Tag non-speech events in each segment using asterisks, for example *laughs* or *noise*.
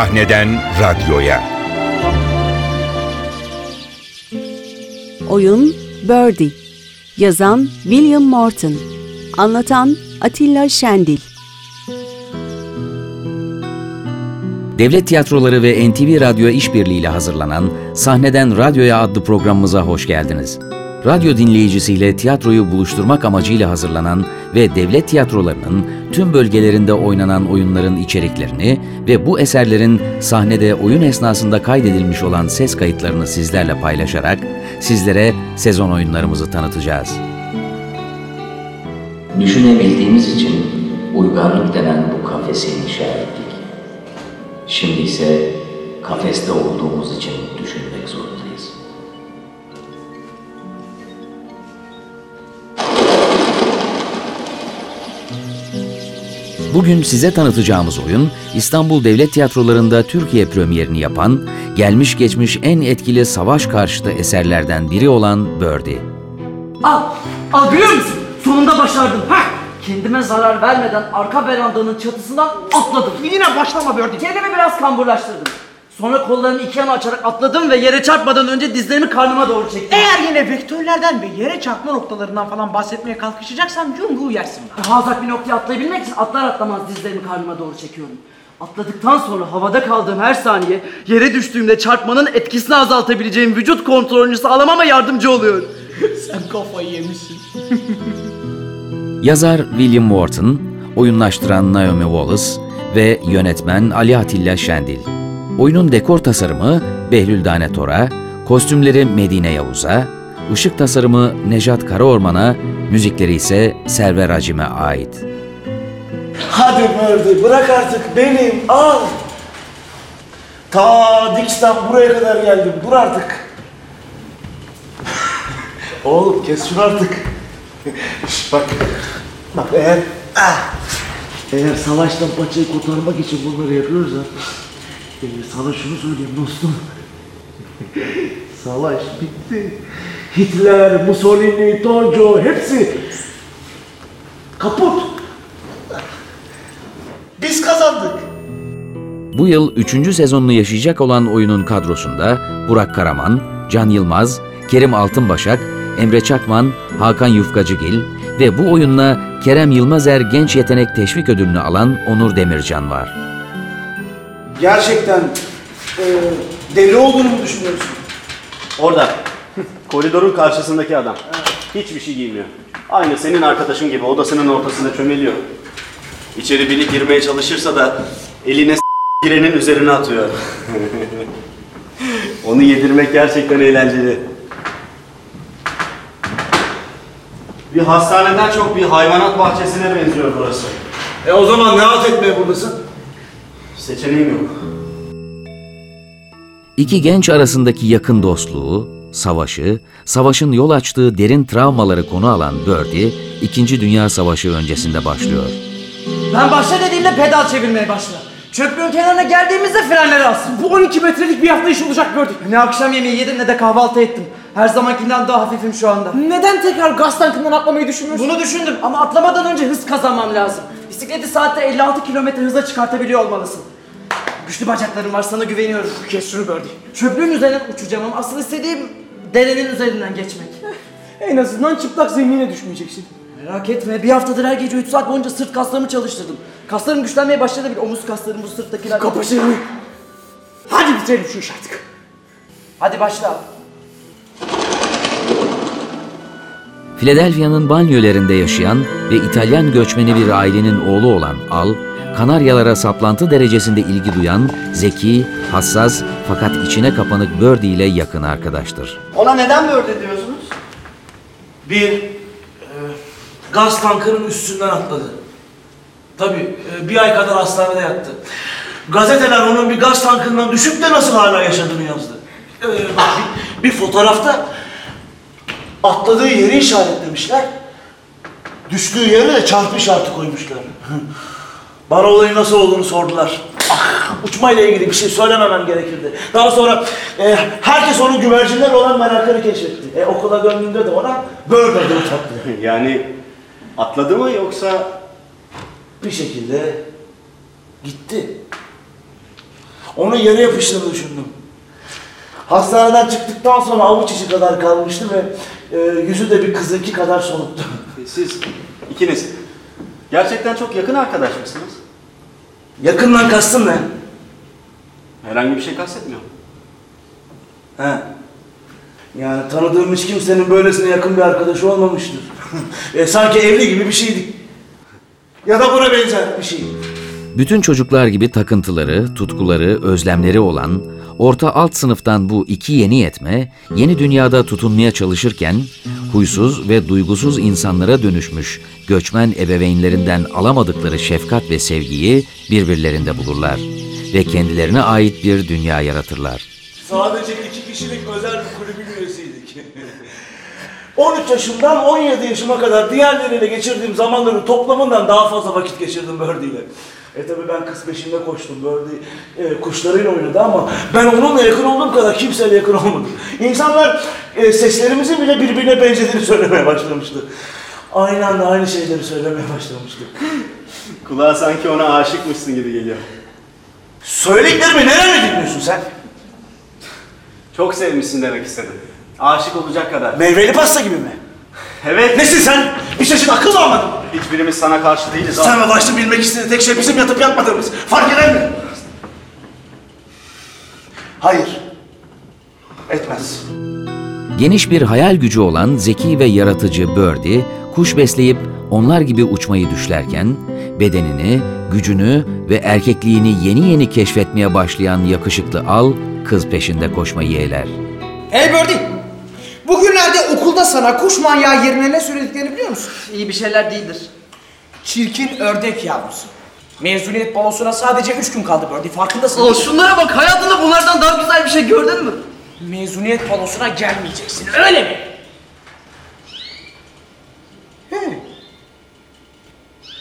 Sahneden radyoya. Oyun Birdie. Yazan William Morton. Anlatan Atilla Şendil. Devlet Tiyatroları ve NTV Radyo işbirliğiyle hazırlanan Sahneden Radyoya adlı programımıza hoş geldiniz. Radyo dinleyicisiyle tiyatroyu buluşturmak amacıyla hazırlanan ve devlet tiyatrolarının tüm bölgelerinde oynanan oyunların içeriklerini ve bu eserlerin sahnede oyun esnasında kaydedilmiş olan ses kayıtlarını sizlerle paylaşarak sizlere sezon oyunlarımızı tanıtacağız. Düşünebildiğimiz için uygarlık denen bu kafesi inşa ettik. Şimdi ise kafeste olduğumuz için düşünmek zorundayız. Bugün size tanıtacağımız oyun İstanbul Devlet Tiyatroları'nda Türkiye premierini yapan, gelmiş geçmiş en etkili savaş karşıtı eserlerden biri olan Birdie. Al, al görüyor musun? Sonunda başardım. Ha! Kendime zarar vermeden arka verandanın çatısından atladım. Yine başlama Birdie. Kendimi biraz kamburlaştırdım. Sonra kollarımı iki yana açarak atladım ve yere çarpmadan önce dizlerimi karnıma doğru çektim. Eğer yine vektörlerden ve yere çarpma noktalarından falan bahsetmeye kalkışacaksan Jung'u yersin. Daha uzak bir noktaya atlayabilmek için atlar atlamaz dizlerimi karnıma doğru çekiyorum. Atladıktan sonra havada kaldığım her saniye yere düştüğümde çarpmanın etkisini azaltabileceğim vücut kontrolünü sağlamama yardımcı oluyor. *laughs* Sen kafayı yemişsin. *laughs* Yazar William Wharton, oyunlaştıran Naomi Wallace ve yönetmen Ali Atilla Şendil. Oyunun dekor tasarımı Behlül Dane Tora, kostümleri Medine Yavuz'a, ışık tasarımı Nejat Karaorman'a, müzikleri ise Server Acim'e ait. Hadi Birdie bırak artık benim al. Ta Dix'ten buraya kadar geldim dur artık. *laughs* Oğlum kes şunu artık. *laughs* Bak. Bak eğer ah, eğer savaştan paçayı kurtarmak için bunları yapıyoruz ha. E, sana şunu söyleyeyim dostum. *laughs* Savaş bitti. Hitler, Mussolini, Tonjo hepsi kaput. Biz kazandık. Bu yıl 3. sezonunu yaşayacak olan oyunun kadrosunda Burak Karaman, Can Yılmaz, Kerim Altınbaşak, Emre Çakman, Hakan Yufkacıgil ve bu oyunla Kerem Yılmazer Genç Yetenek Teşvik Ödülünü alan Onur Demircan var. Gerçekten e, deli olduğunu mu düşünüyorsun? Orada. Koridorun karşısındaki adam. Hiçbir şey giymiyor. Aynı senin arkadaşın gibi odasının ortasında çömeliyor. İçeri biri girmeye çalışırsa da eline s- girenin üzerine atıyor. *laughs* Onu yedirmek gerçekten eğlenceli. Bir hastaneden çok bir hayvanat bahçesine benziyor burası. E o zaman ne halt etmeye buradasın? Seçeneğim yok. İki genç arasındaki yakın dostluğu, savaşı, savaşın yol açtığı derin travmaları konu alan Birdie, İkinci Dünya Savaşı öncesinde başlıyor. Ben başla dediğimde pedal çevirmeye başla. Çöplüğün kenarına geldiğimizde frenleri alsın. Bu 12 metrelik bir atlayış olacak Birdie. Ne akşam yemeği yedim ne de kahvaltı ettim. Her zamankinden daha hafifim şu anda. Neden tekrar gaz tankından atlamayı düşünmüyorsun? Bunu düşündüm ama atlamadan önce hız kazanmam lazım. Bisikleti saatte 56 kilometre hıza çıkartabiliyor olmalısın. Güçlü bacaklarım var sana güveniyorum. Kes şunu Birdie. Çöplüğün üzerinden uçacağım ama asıl istediğim derenin üzerinden geçmek. *laughs* En azından çıplak zemine düşmeyeceksin. Merak etme bir haftadır her gece 3 saat boyunca sırt kaslarımı çalıştırdım. Kaslarım güçlenmeye başladı bile omuz kaslarım bu sırttakiler. Kapa çeneni. Hadi bitirelim şu işi artık. Hadi başla. Philadelphia'nın banyolarında yaşayan ve İtalyan göçmeni bir ailenin oğlu olan Al, Kanaryalara saplantı derecesinde ilgi duyan, zeki, hassas fakat içine kapanık Birdie ile yakın arkadaştır. Ona neden böyle diyorsunuz? Bir e, gaz tankının üstünden atladı. Tabii e, bir ay kadar hastanede yattı. Gazeteler onun bir gaz tankından düşüp de nasıl hala yaşadığını yazdı. E, bak, bir, bir fotoğrafta Atladığı yeri işaretlemişler. Düştüğü yere de çarpı işareti koymuşlar. *laughs* bana olayın nasıl olduğunu sordular. Ah, uçmayla ilgili bir şey söylememem gerekirdi. Daha sonra e, herkes onun güvercinler olan merakını keşfetti. E, okula döndüğünde de ona böyle adını taktı. *laughs* Yani atladı mı yoksa Bir şekilde gitti. Onu yere yapıştığını düşündüm. Hastaneden çıktıktan sonra avuç içi kadar kalmıştı ve e, yüzü de bir kızınki kadar soluktu. Siz ikiniz gerçekten çok yakın arkadaş mısınız? Yakından kastın ne? Herhangi bir şey kastetmiyorum. He. Yani tanıdığım hiç kimsenin böylesine yakın bir arkadaşı olmamıştır. *laughs* e, sanki evli gibi bir şeydik. Ya da buna benzer bir şey. Bütün çocuklar gibi takıntıları, tutkuları, özlemleri olan, orta alt sınıftan bu iki yeni yetme, yeni dünyada tutunmaya çalışırken, huysuz ve duygusuz insanlara dönüşmüş göçmen ebeveynlerinden alamadıkları şefkat ve sevgiyi birbirlerinde bulurlar ve kendilerine ait bir dünya yaratırlar. Sadece iki kişilik özel bir kulübün üyesiydik. *laughs* 13 yaşımdan 17 yaşıma kadar diğerleriyle geçirdiğim zamanların toplamından daha fazla vakit geçirdim Birdie. E tabi ben kız peşinde koştum. Birdie e, kuşlarıyla oynadı ama ben onunla yakın olduğum kadar kimseyle yakın olmadım. İnsanlar e, seslerimizin bile birbirine benzediğini söylemeye başlamıştı. Aynı anda aynı şeyleri söylemeye başlamıştı. Kulağa sanki ona aşıkmışsın gibi geliyor. Söylediklerimi nereye dinliyorsun sen? Çok sevmişsin demek istedim. Aşık olacak kadar. Meyveli pasta gibi mi? Evet. Nesin sen? Bir çeşit akıl almadın? Hiçbirimiz sana karşı değiliz. Sen ve başta bilmek istediğin tek şey bizim yatıp yatmadığımız. Fark eder mi? Hayır. Etmez. Geniş bir hayal gücü olan zeki ve yaratıcı Birdie, kuş besleyip onlar gibi uçmayı düşlerken, bedenini, gücünü ve erkekliğini yeni yeni keşfetmeye başlayan yakışıklı al, kız peşinde koşmayı yeğler. Hey Birdie! Bugünlerde okulda sana kuş manyağı yerine ne söylediklerini biliyor musun? İyi bir şeyler değildir. Çirkin ördek yavrusu. Mezuniyet balosuna sadece üç gün kaldı Birdie farkındasın. Aa, şunlara bak hayatında bunlardan daha güzel bir şey gördün mü? Mezuniyet balosuna gelmeyeceksin öyle mi? He.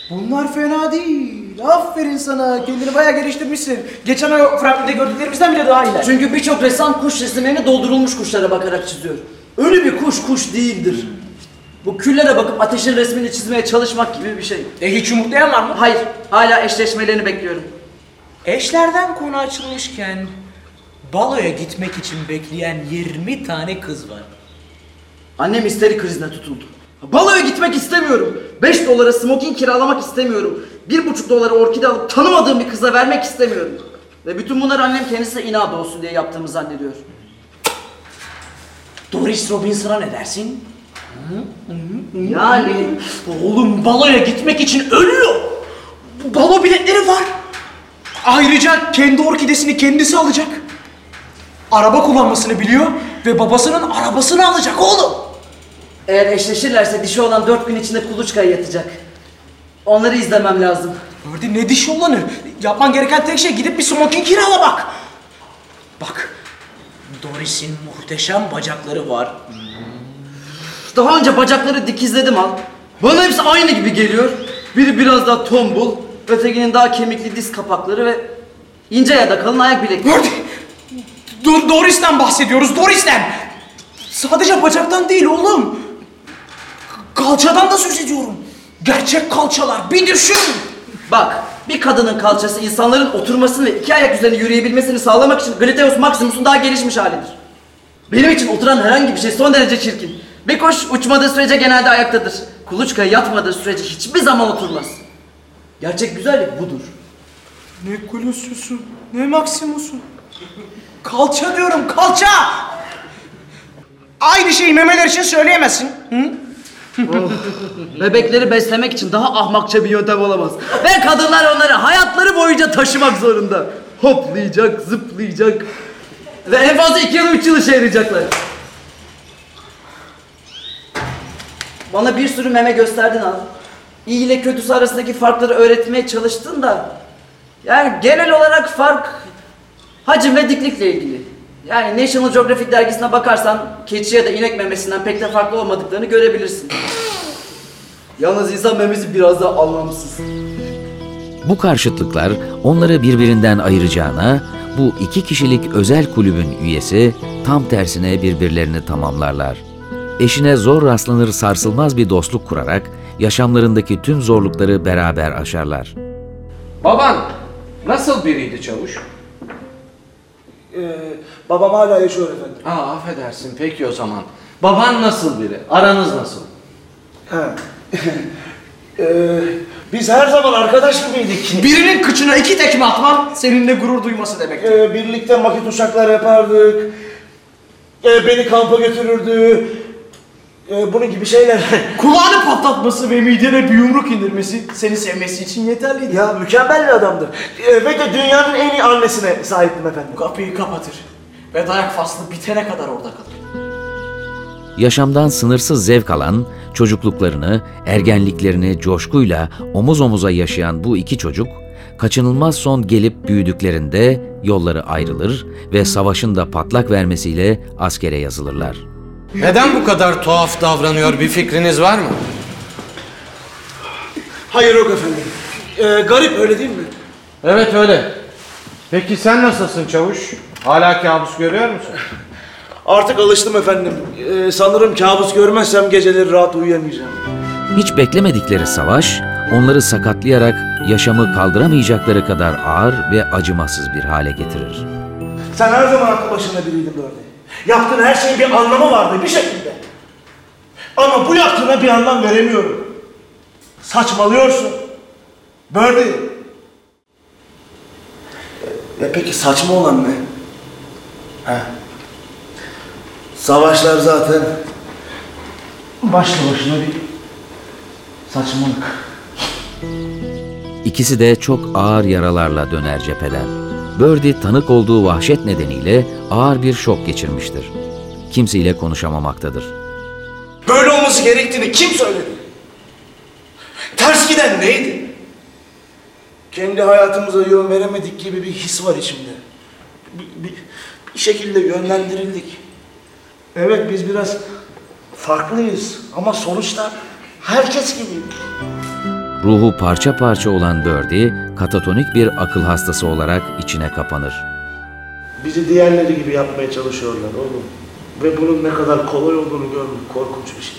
Bunlar fena değil. Aferin sana. Kendini bayağı geliştirmişsin. Geçen ay Franklin'de gördüklerimizden bile daha iyiler. Çünkü birçok ressam kuş resimlerini doldurulmuş kuşlara bakarak çiziyor. Ölü bir kuş kuş değildir. Bu küllere bakıp ateşin resmini çizmeye çalışmak gibi bir şey. E hiç yumurtlayan var mı? Hayır, hala eşleşmelerini bekliyorum. Eşlerden konu açılmışken baloya gitmek için bekleyen 20 tane kız var. Annem histeri krizine tutuldu. Baloya gitmek istemiyorum. 5 dolara smoking kiralamak istemiyorum. 1,5 dolara orkide alıp tanımadığım bir kıza vermek istemiyorum. Ve bütün bunları annem kendisi inat olsun diye yaptığımı zannediyor. Doris Robinson'a ne dersin? Yani Oğlum baloya gitmek için ölüyor. Balo biletleri var. Ayrıca kendi orkidesini kendisi alacak. Araba kullanmasını biliyor ve babasının arabasını alacak oğlum. eğer eşleşirlerse dişi olan 4 gün içinde kuluçkaya yatacak. Onları izlemem lazım. Gördün ne diş olanı. Yapman gereken tek şey gidip bir smoking kirala bak. Doris'in muhteşem bacakları var. Daha önce bacakları dikizledim al. Bana hepsi aynı gibi geliyor. Biri biraz daha tombul, ötekinin daha kemikli diz kapakları ve ince ya da kalın ayak bilekleri. Do- Doris'ten bahsediyoruz Doris'ten. Sadece bacaktan değil oğlum. Kalçadan da söz ediyorum. Gerçek kalçalar bir düşün. Bak, bir kadının kalçası insanların oturmasını ve iki ayak üzerinde yürüyebilmesini sağlamak için gluteus maximus'un daha gelişmiş halidir. Benim için oturan herhangi bir şey son derece çirkin. Bir kuş uçmadığı sürece genelde ayaktadır. Kuluçkaya yatmadığı sürece hiçbir zaman oturmaz. Gerçek güzellik budur. Ne gluteus'u ne maximus'u. Kalça diyorum kalça. Aynı şeyi memeler için söyleyemezsin. Hı? Bebekleri beslemek için daha ahmakça bir yöntem olamaz. Ve kadınlar onları hayatları boyunca taşımak zorunda. Hoplayacak, zıplayacak. Ve en fazla iki yıl, üç yıl işe yarayacaklar. Bana bir sürü meme gösterdin al. İyi ile kötüsü arasındaki farkları öğretmeye çalıştın da... Yani genel olarak fark hacim ve diklikle ilgili. Yani National Geographic dergisine bakarsan keçi ya da inek memesinden pek de farklı olmadıklarını görebilirsin. Yalnız insan memesi biraz daha anlamsız. Bu karşıtlıklar onları birbirinden ayıracağına, bu iki kişilik özel kulübün üyesi tam tersine birbirlerini tamamlarlar. Eşine zor rastlanır sarsılmaz bir dostluk kurarak yaşamlarındaki tüm zorlukları beraber aşarlar. Baban nasıl biriydi çavuş? Babam hala yaşıyor efendim. Aa affedersin peki o zaman. Baban nasıl biri? Aranız nasıl? Ha. *laughs* Ee, biz her zaman arkadaş gibiydik. Birinin kıçına iki tekme atman seninle gurur duyması demek. Ee, birlikte makit uçaklar yapardık. Ee, beni kampa götürürdü. Ee, bunun gibi şeyler. *laughs* Kulağını patlatması ve midene bir yumruk indirmesi seni sevmesi için yeterliydi. ya mükemmel bir adamdı. Ee, ve de dünyanın en iyi annesine sahiptim efendim. Kapıyı kapatır ve dayak faslı bitene kadar orada kalır. Yaşamdan sınırsız zevk alan, çocukluklarını, ergenliklerini coşkuyla omuz omuza yaşayan bu iki çocuk, kaçınılmaz son gelip büyüdüklerinde yolları ayrılır ve savaşın da patlak vermesiyle askere yazılırlar. Neden bu kadar tuhaf davranıyor bir fikriniz var mı? Hayır yok efendim. Ee, garip öyle değil mi? Evet öyle. Peki sen nasılsın çavuş? Hala kabus görüyor musun? Artık alıştım efendim. Ee, sanırım kabus görmezsem geceleri rahat uyuyamayacağım. Hiç beklemedikleri savaş, onları sakatlayarak yaşamı kaldıramayacakları kadar ağır ve acımasız bir hale getirir. Sen her zaman aklı başında biriydin böyle. Yaptığın her şeyin bir anlamı vardı bir şekilde. Ama bu yaptığına bir anlam veremiyorum. Saçmalıyorsun. Birdie. E peki saçma olan ne? He. Savaşlar zaten başlı başına bir saçmalık. İkisi de çok ağır yaralarla döner cepheden. Birdie tanık olduğu vahşet nedeniyle ağır bir şok geçirmiştir. Kimseyle konuşamamaktadır. Böyle olması gerektiğini kim söyledi? Ters giden neydi? Kendi hayatımıza yön veremedik gibi bir his var içimde. Bir, bir, bir şekilde yönlendirildik. Evet biz biraz farklıyız ama sonuçta herkes gibi. Ruhu parça parça olan Birdie, katatonik bir akıl hastası olarak içine kapanır. Bizi diğerleri gibi yapmaya çalışıyorlar oğlum. Ve bunun ne kadar kolay olduğunu görmek korkunç bir şey.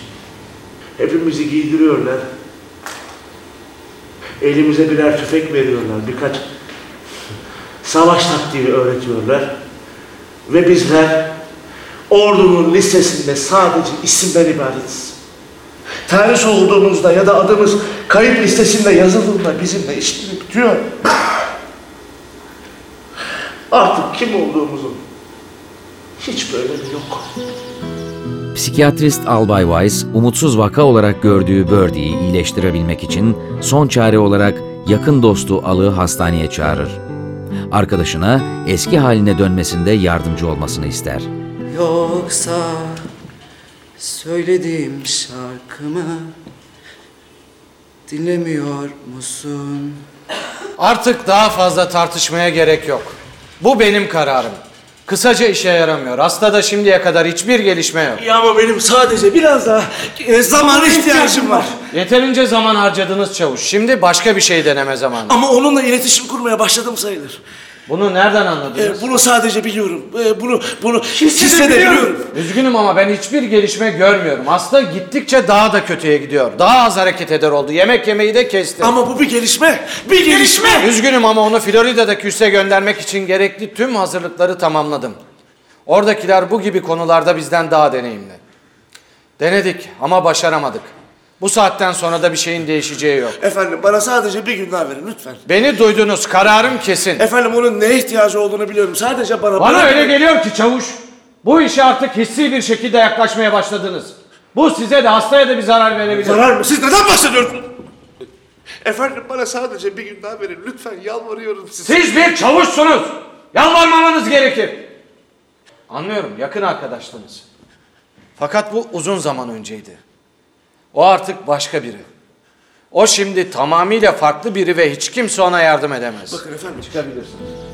Hepimizi giydiriyorlar. Elimize birer tüfek veriyorlar. Birkaç savaş taktiği öğretiyorlar. Ve bizler ordunun listesinde sadece isimden ibaretiz. Terhis olduğumuzda ya da adımız kayıp listesinde yazıldığında bizimle işimiz bitiyor. Artık kim olduğumuzun hiç böyle bir yok. Psikiyatrist Albay Weiss, umutsuz vaka olarak gördüğü Birdie'yi iyileştirebilmek için son çare olarak yakın dostu Alı'yı hastaneye çağırır. Arkadaşına eski haline dönmesinde yardımcı olmasını ister. Yoksa söylediğim şarkımı dinlemiyor musun? Artık daha fazla tartışmaya gerek yok. Bu benim kararım. Kısaca işe yaramıyor. Hastada şimdiye kadar hiçbir gelişme yok. Ya ama benim sadece biraz daha e, zamana ihtiyacım var. Yeterince zaman harcadınız çavuş. Şimdi başka bir şey deneme zamanı. Ama onunla iletişim kurmaya başladım sayılır. Bunu nereden E, anladınız? bunu sadece biliyorum. E, bunu bunu hissedebiliyorum. Üzgünüm ama ben hiçbir gelişme görmüyorum. Hasta gittikçe daha da kötüye gidiyor. Daha az hareket eder oldu. Yemek yemeyi de kesti. Ama bu bir gelişme. Bir gelişme. Üzgünüm ama onu Florida'daki üsse göndermek için gerekli tüm hazırlıkları tamamladım. Oradakiler bu gibi konularda bizden daha deneyimli. Denedik ama başaramadık. Bu saatten sonra da bir şeyin değişeceği yok. Efendim bana sadece bir gün daha verin lütfen. Beni duydunuz. Kararım kesin. Efendim onun neye ihtiyacı olduğunu biliyorum. Sadece bana... Bana öyle geliyor ki çavuş. Bu işe artık hissi bir şekilde yaklaşmaya başladınız. Bu size de hastaya da bir zarar verebilir. Zarar mı? Siz neden bahsediyorsunuz? Efendim bana sadece bir gün daha verin. Lütfen yalvarıyorum size. Siz bir çavuşsunuz. Yalvarmamanız gerekir. Anlıyorum yakın arkadaşlığınız. Fakat bu uzun zaman önceydi. O artık başka biri. O şimdi tamamıyla farklı biri ve hiç kimse ona yardım edemez. Bakın efendim. Çıkabilirsiniz.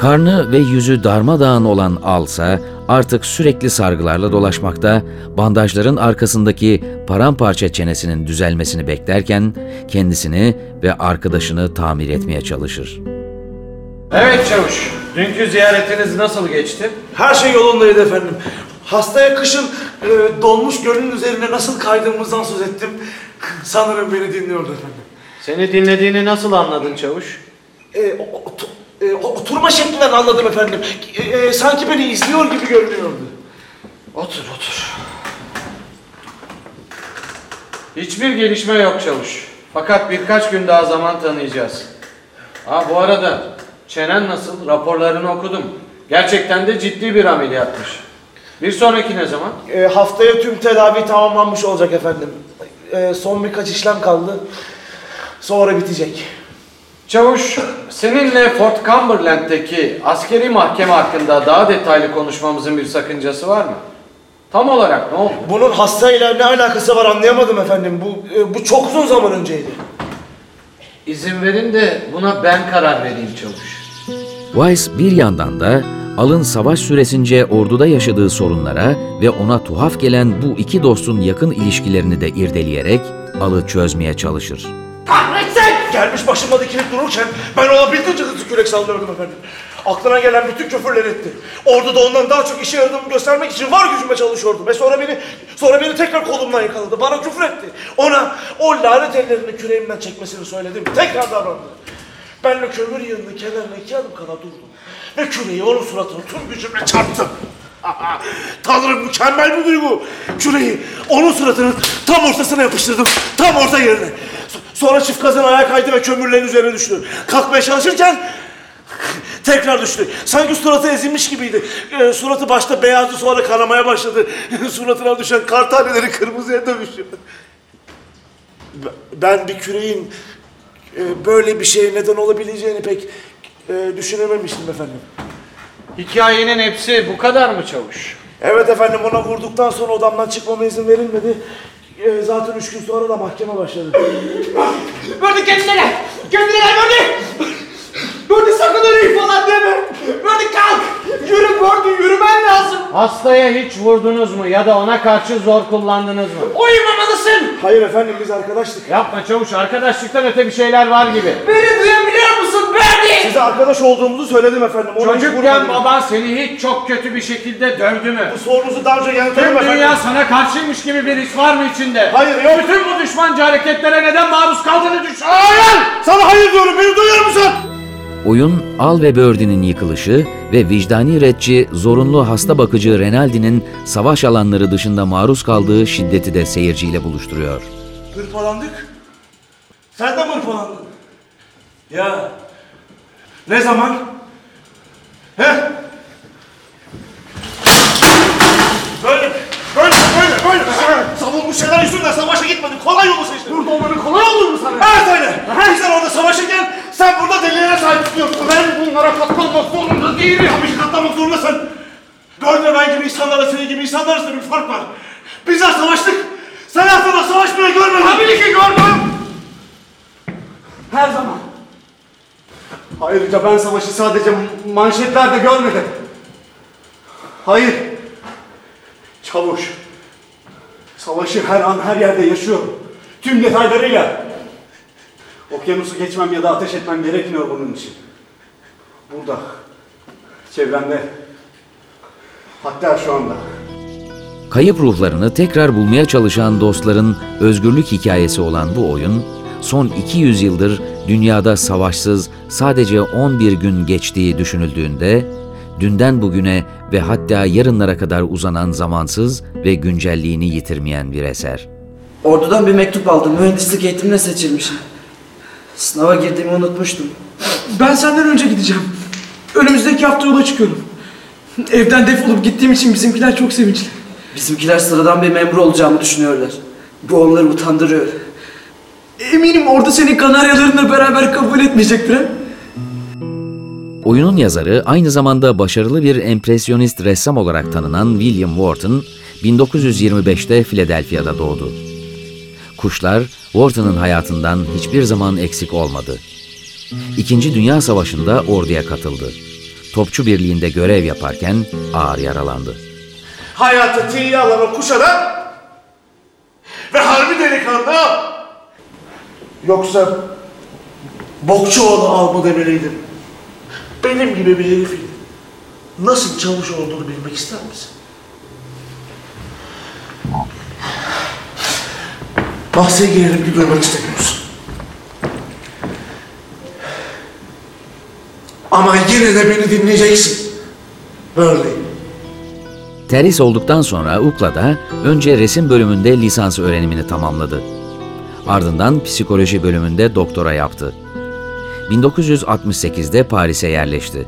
Karnı ve yüzü darmadağın olan Alsa artık sürekli sargılarla dolaşmakta, bandajların arkasındaki paramparça çenesinin düzelmesini beklerken kendisini ve arkadaşını tamir etmeye çalışır. Evet çavuş. Dünkü ziyaretiniz nasıl geçti? Her şey yolundaydı efendim. Hastaya kışın e, donmuş gölün üzerine nasıl kaydığımızdan söz ettim. Sanırım beni dinliyordu efendim. Seni dinlediğini nasıl anladın çavuş? E, o- E, oturma şeklinden anladım efendim. E, e, sanki beni izliyor gibi görünüyordu. Otur otur. Hiçbir gelişme yok çavuş. Fakat birkaç gün daha zaman tanıyacağız. Ha bu arada çenen nasıl? Raporlarını okudum. Gerçekten de ciddi bir ameliyatmış. Bir sonraki ne zaman? E, haftaya tüm tedavi tamamlanmış olacak efendim. E, son birkaç işlem kaldı. Sonra bitecek. Çavuş, seninle Fort Cumberland'deki askeri mahkeme hakkında daha detaylı konuşmamızın bir sakıncası var mı? Tam olarak ne oldu? Bunun hastayla ne alakası var anlayamadım efendim. Bu e, bu çok uzun zaman önceydi. İzin verin de buna ben karar vereyim çavuş. Weiss bir yandan da Al'ın savaş süresince orduda yaşadığı sorunlara ve ona tuhaf gelen bu iki dostun yakın ilişkilerini de irdeleyerek Al'ı çözmeye çalışır. Kahretsin! Gelmiş başıma dikilip dururken ben ona bildiğince hızlı kürek sallıyordum efendim. Aklına gelen bütün küfürleri etti. Orduda ondan daha çok işe yaradığımı göstermek için var gücüme çalışıyordum. Ve sonra beni sonra beni tekrar kolumdan yakaladı. Bana küfür etti. Ona o lanet ellerini küreğimden çekmesini söyledim. Tekrar davrandı. Ben de kömür yığının kenarına iki adım kadar durdum. Ve küreği onun suratına tüm gücümle çarptım. *laughs* Tanrım mükemmel bir duygu. Küreği onun suratının tam ortasına yapıştırdım. Tam orta yerine. So- Sonra çift kazan ayağa kaydı ve kömürlerin üzerine düştü. Kalkmaya çalışırken *laughs* tekrar düştü. Sanki suratı ezilmiş gibiydi. Ee, suratı başta beyazdı sonra kanamaya başladı. *laughs* Suratına düşen kar taneleri kırmızıya. Ben- Ben bir küreğin e, böyle bir şeye neden olabileceğini pek e, düşünememiştim efendim. Hikayenin hepsi bu kadar mı çavuş? Evet efendim ona vurduktan sonra odamdan çıkmama izin verilmedi. Ee, zaten üç gün sonra da mahkeme başladı. Bördi kendine! Kendine gel Bördi! Bördi sakın öyle falan deme! Bördi kalk! Yürü Bördi yürümen lazım! Hastaya hiç vurdunuz mu ya da ona karşı zor kullandınız mı? Uyumamalısın! Hayır efendim biz arkadaştık. Yapma çavuş, arkadaşlıktan öte bir şeyler var gibi. Beni duyabiliyor musun Bördi? Size arkadaş olduğumuzu söyledim efendim. Ona hiç Çocukken vurmadım. baban seni hiç çok kötü bir şekilde dövdü mü? Bu sorunuzu daha önce yanıtladım Tüm efendim. dünya sana karşıymış gibi bir his var mı içinde? Hayır, yok. Bütün bu düşmanca hareketlere neden maruz kaldığını düşün. Hayır! Sana hayır diyorum beni duyuyor musun? Oyun Al ve Birdie'nin yıkılışı ve vicdani retçi zorunlu hasta bakıcı Renaldi'nin savaş alanları dışında maruz kaldığı şiddeti de seyirciyle buluşturuyor. Hırpalandık. Sen de mi hırpalandın? Ya. Ne zaman? He? Böyle, böyle, böyle, böyle. Savunmuş şeyler yüzünden savaşa gitmedin. Kolay yolu seçtin. Burada olmanın kolay olur mu sana? Evet öyle. Sen orada savaşırken sen burada delilere sahip çıkıyorsun. Ben bunlara katlanmak zorunda değilim. Tabii ki katlanmak zorundasın. Gördün ben gibi insanlarla senin gibi insanlar arasında bir fark var. Bizler savaştık. Sen hayatında savaşmayı görmedin. Tabii ki gördüm. Her zaman. Ayrıca ben savaşı sadece manşetlerde görmedim. Hayır. Çavuş. Savaşı her an her yerde yaşıyorum. Tüm detaylarıyla. Okyanusu geçmem ya da ateş etmem gerekmiyor bunun için. Burada. Çevremde. Hatta şu anda. Kayıp ruhlarını tekrar bulmaya çalışan dostların özgürlük hikayesi olan bu oyun, son 200 yıldır dünyada savaşsız sadece 11 gün geçtiği düşünüldüğünde, dünden bugüne ve hatta yarınlara kadar uzanan zamansız ve güncelliğini yitirmeyen bir eser. Ordudan bir mektup aldım. Mühendislik eğitimine seçilmişim. Sınava girdiğimi unutmuştum. Ben senden önce gideceğim. Önümüzdeki hafta yola çıkıyorum. Evden defolup gittiğim için bizimkiler çok sevinçli. Bizimkiler sıradan bir memur olacağımı düşünüyorlar. Bu onları utandırıyor. Eminim orada senin kanaryalarınla beraber kabul etmeyecektir ha? Oyunun yazarı aynı zamanda başarılı bir empresyonist ressam olarak tanınan William Wharton, 1925'te Philadelphia'da doğdu. Kuşlar, Wharton'ın hayatından hiçbir zaman eksik olmadı. İkinci Dünya Savaşı'nda orduya katıldı. Topçu Birliği'nde görev yaparken ağır yaralandı. Hayatı tiye alan o kuşadan ve harbi delikanlı yoksa Bokçuoğlu al mı demeliydim. Benim gibi bir herifin nasıl çavuş olduğunu bilmek ister misin? Bahse girelim ki duymak istemiyorsun. Ama yine de beni dinleyeceksin. Birdie. Terhis olduktan sonra UCLA'da önce resim bölümünde lisans öğrenimini tamamladı. Ardından psikoloji bölümünde doktora yaptı. 1968'de Paris'e yerleşti.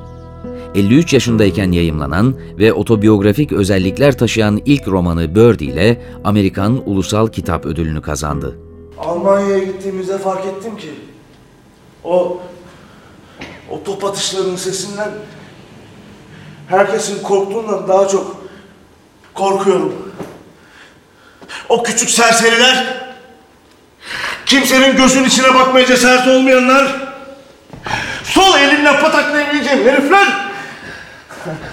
53 yaşındayken yayımlanan ve otobiyografik özellikler taşıyan ilk romanı Birdie ile Amerikan Ulusal Kitap Ödülünü kazandı. Almanya'ya gittiğimizde fark ettim ki o o top atışlarının sesinden herkesin korktuğundan daha çok korkuyorum. O küçük serseriler, kimsenin gözün içine bakmaya cesaret olmayanlar, sol elimle pataklayabileceğim herifler,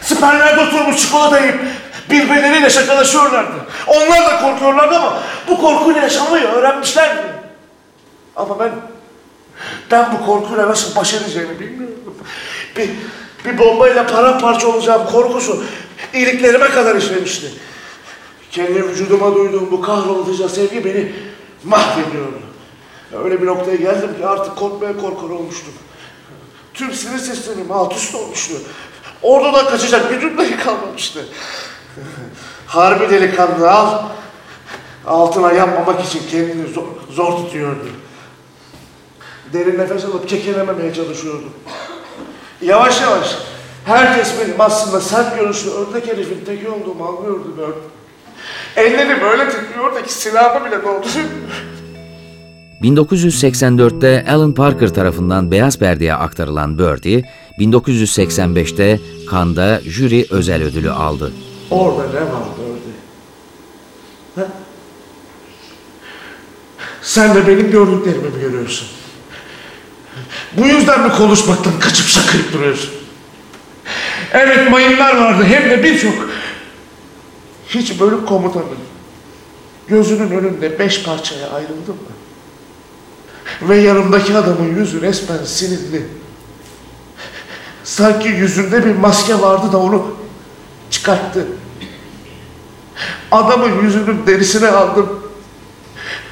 siperlerde oturmuş çikolata yiyip birbirleriyle şakalaşıyorlardı. Onlar da korkuyorlardı ama bu korkuyla yaşamayı öğrenmişlerdi. Ama ben, ben bu korkuyla nasıl baş edeceğimi bilmiyorum. Bir, bir bombayla paramparça olacağım korkusu iliklerime kadar işlemişti. Kendi vücuduma duyduğum bu kahroluca sevgi beni mahvediyordu. Öyle bir noktaya geldim ki artık korkmaya korkar olmuştum. Tüm sinir sistemim alt üst olmuştu. Orada da kaçacak gücüm dahi kalmamıştı. Harbi delikanlı al. Altına yanmamak için kendini zor, zor tutuyordu. Derin nefes alıp kekelememeye çalışıyordum. Yavaş yavaş herkes benim aslında sert görüşlü ördek herifin teki olduğumu anlıyordu böyle. Elleri böyle titriyordu ki silahımı bile dolduruyor. 1984'te Alan Parker tarafından beyaz perdeye aktarılan Birdie, 1985'te Cannes'da jüri özel ödülü aldı. Orada ne var böyle? Ha? Sen de benim gördüklerimi mi görüyorsun? Bu yüzden mi konuşmaktan kaçıp sakayıp duruyorsun? Evet mayınlar vardı hem de birçok. Hiç bölük komutanın gözünün önünde beş parçaya ayrıldı mı? Ve yanımdaki adamın yüzü resmen sinirli. Sanki yüzünde bir maske vardı da onu çıkarttı. Adamın yüzünün derisine aldım.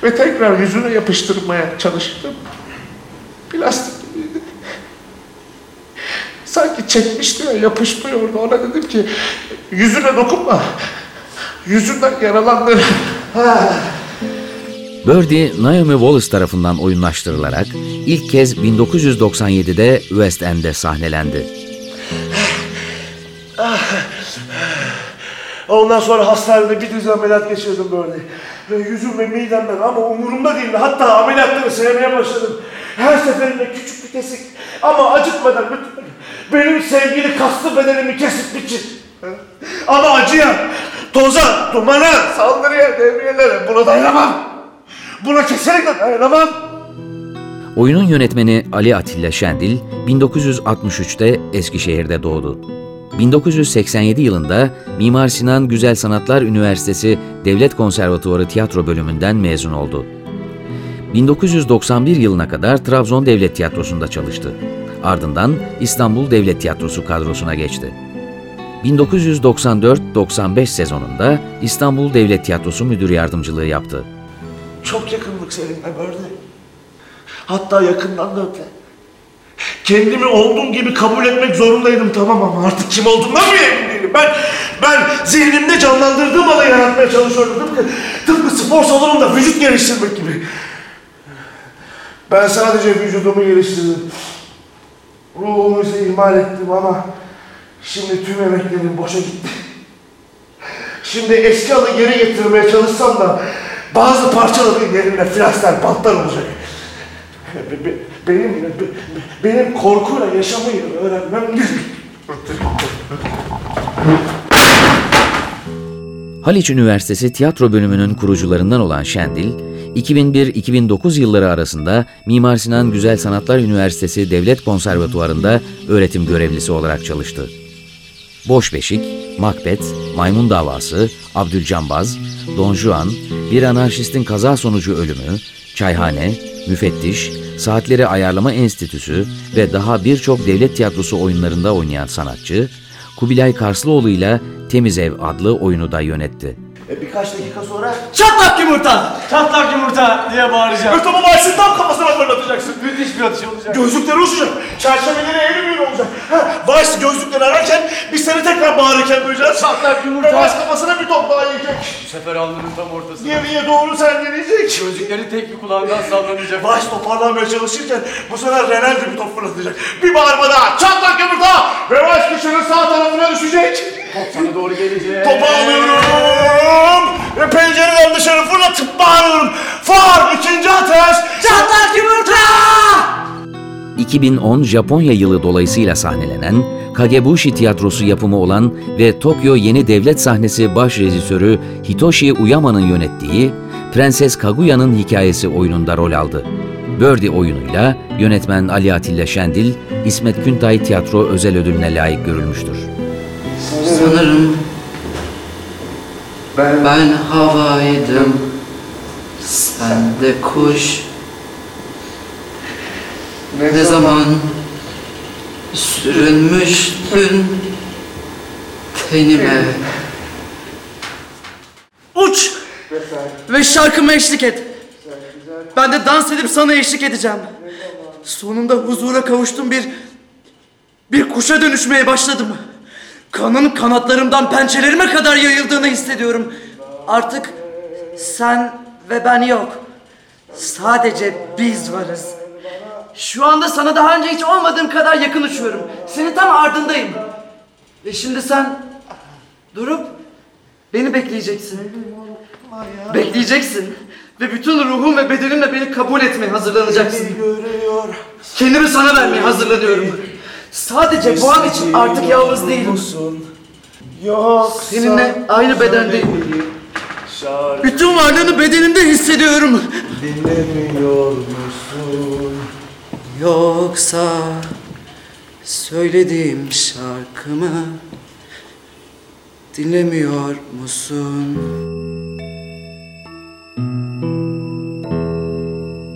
Ve tekrar yüzüne yapıştırmaya çalıştım. Plastik gibiydi. Sanki çekmişti ya yapışmıyordu. Ona dedim ki yüzüne dokunma. Yüzünden yaralandı. *sighs* Birdie, Naomi Wallace tarafından oyunlaştırılarak ilk kez 1997'de West End'de sahnelendi. *sighs* Ondan sonra hastanede bir dizi ameliyat geçirdim böyle. Ve yüzüm ve midemden ama umurumda değildi. Hatta ameliyatları sevmeye başladım. Her seferinde küçük bir kesik ama acıtmadan bütün benim sevgili kaslı bedenimi kesip biçin. Ama acıya, toza, dumana, saldırıya, devriyelere buna dayanamam. Buna kesinlikle dayanamam. Oyunun yönetmeni Ali Atilla Şendil, 1963'te Eskişehir'de doğdu. 1987 yılında Mimar Sinan Güzel Sanatlar Üniversitesi Devlet Konservatuvarı Tiyatro Bölümünden mezun oldu. 1991 yılına kadar Trabzon Devlet Tiyatrosu'nda çalıştı. Ardından İstanbul Devlet Tiyatrosu kadrosuna geçti. 1994-95 sezonunda İstanbul Devlet Tiyatrosu Müdür Yardımcılığı yaptı. Çok yakınlık seninle böyle. Hatta yakından da öte. Kendimi olduğum gibi kabul etmek zorundaydım tamam ama artık kim olduğumdan bile emin değilim. Ben, ben zihnimde canlandırdığım alayı yaratmaya çalışıyordum. Tıpkı, tıpkı spor salonunda vücut geliştirmek gibi. Ben sadece vücudumu geliştirdim. Ruhumu ise ihmal ettim ama şimdi tüm emeklerim boşa gitti. Şimdi eski alı geri getirmeye çalışsam da bazı parçaların yerine flaslar, bantlar olacak. Be- be- Benim, be- benim korkuyla yaşamayı öğrenmem gerek. Haliç Üniversitesi Tiyatro Bölümünün kurucularından olan Şendil, 2001-2009 yılları arasında Mimar Sinan Güzel Sanatlar Üniversitesi Devlet Konservatuvarı'nda öğretim görevlisi olarak çalıştı. Boş Beşik, Macbeth, Maymun Davası, Abdülcambaz, Don Juan, Bir Anarşistin Kaza Sonucu Ölümü, Çayhane, Müfettiş, Saatleri Ayarlama Enstitüsü ve daha birçok devlet tiyatrosu oyunlarında oynayan sanatçı, Kubilay Karslıoğlu ile Temiz Ev adlı oyunu da yönetti. E, birkaç dakika sonra... Çatlak yumurta! Çatlak yumurta diye bağıracağım. Ötümü başını tam kafasına fırlatacaksın. Müthiş bir atış olacak. Gözlükleri uçacak. Çerçeveleri eğri büğrü olacak. Ha, Vice gözlükleri ararken biz seni tekrar bağırırken duyacağız. Çatlak yumurta. Ve Vice kafasına bir top daha yiyecek. Bu sefer alnının tam ortasına. Geriye doğru sen deneyecek. Gözlükleri tek bir kulağından sallanacak. Vice toparlanmaya çalışırken bu sefer Renaldi bir top fırlatacak. Bir bağırma daha. Çatlak yumurta. Ve Vice kışının sağ tarafına düşecek. Top sana doğru gelecek. Topu alıyorum. Ve pencereden dışarı fırlatıp bağırıyorum. Far ikinci ateş. Çatlak yumurta! 2010 Japonya yılı dolayısıyla sahnelenen Kagebushi tiyatrosu yapımı olan ve Tokyo Yeni Devlet Sahnesi baş rejisörü Hitoshi Uyama'nın yönettiği Prenses Kaguya'nın hikayesi oyununda rol aldı. Birdie oyunuyla yönetmen Ali Atilla Şendil, İsmet Küntay Tiyatro Özel Ödülüne layık görülmüştür. Sanırım ben, havaydım. Sen de kuş. Ne, zaman sürünmüştün tenime. Uç! Ve şarkıma eşlik et. Ben de dans edip sana eşlik edeceğim. Sonunda huzura kavuştum bir... Bir kuşa dönüşmeye başladım. Kanın kanatlarımdan pençelerime kadar yayıldığını hissediyorum. Artık sen ve ben yok. Sadece biz varız. Şu anda sana daha önce hiç olmadığım kadar yakın uçuyorum. Senin tam ardındayım. Ve şimdi sen durup beni bekleyeceksin. Bekleyeceksin. Ve bütün ruhum ve bedenimle beni kabul etmeye hazırlanacaksın. Kendimi sana vermeye hazırlanıyorum. Sadece bu an için artık yalnız değilim. Yok. Seninle aynı bedendeyim. Bütün varlığını bedenimde hissediyorum. Dinlemiyor musun? Yoksa söylediğim şarkımı dinlemiyor musun?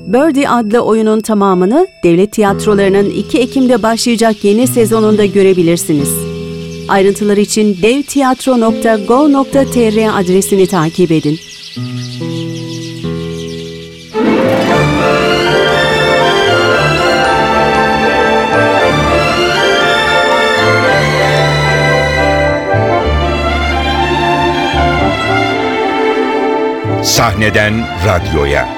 Birdie adlı oyunun tamamını devlet tiyatrolarının 2 Ekim'de başlayacak yeni sezonunda görebilirsiniz. Ayrıntılar için devtiyatro.go.tr adresini takip edin. Sahneden radyoya.